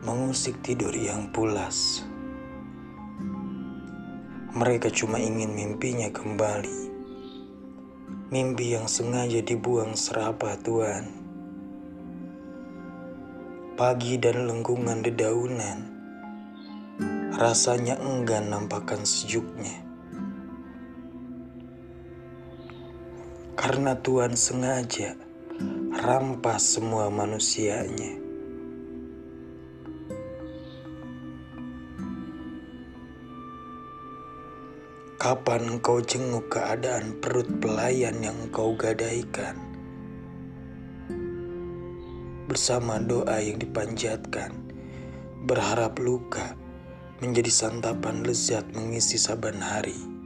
mengusik tidur yang pulas. Mereka cuma ingin mimpinya kembali. Mimpi yang sengaja dibuang serapah Tuhan. Pagi dan lengkungan dedaunan, rasanya enggan nampakkan sejuknya. Karena Tuhan sengaja rampas semua manusianya. Kapan engkau jenguk keadaan perut pelayan yang engkau gadaikan? Bersama doa yang dipanjatkan, berharap luka menjadi santapan lezat mengisi saban hari.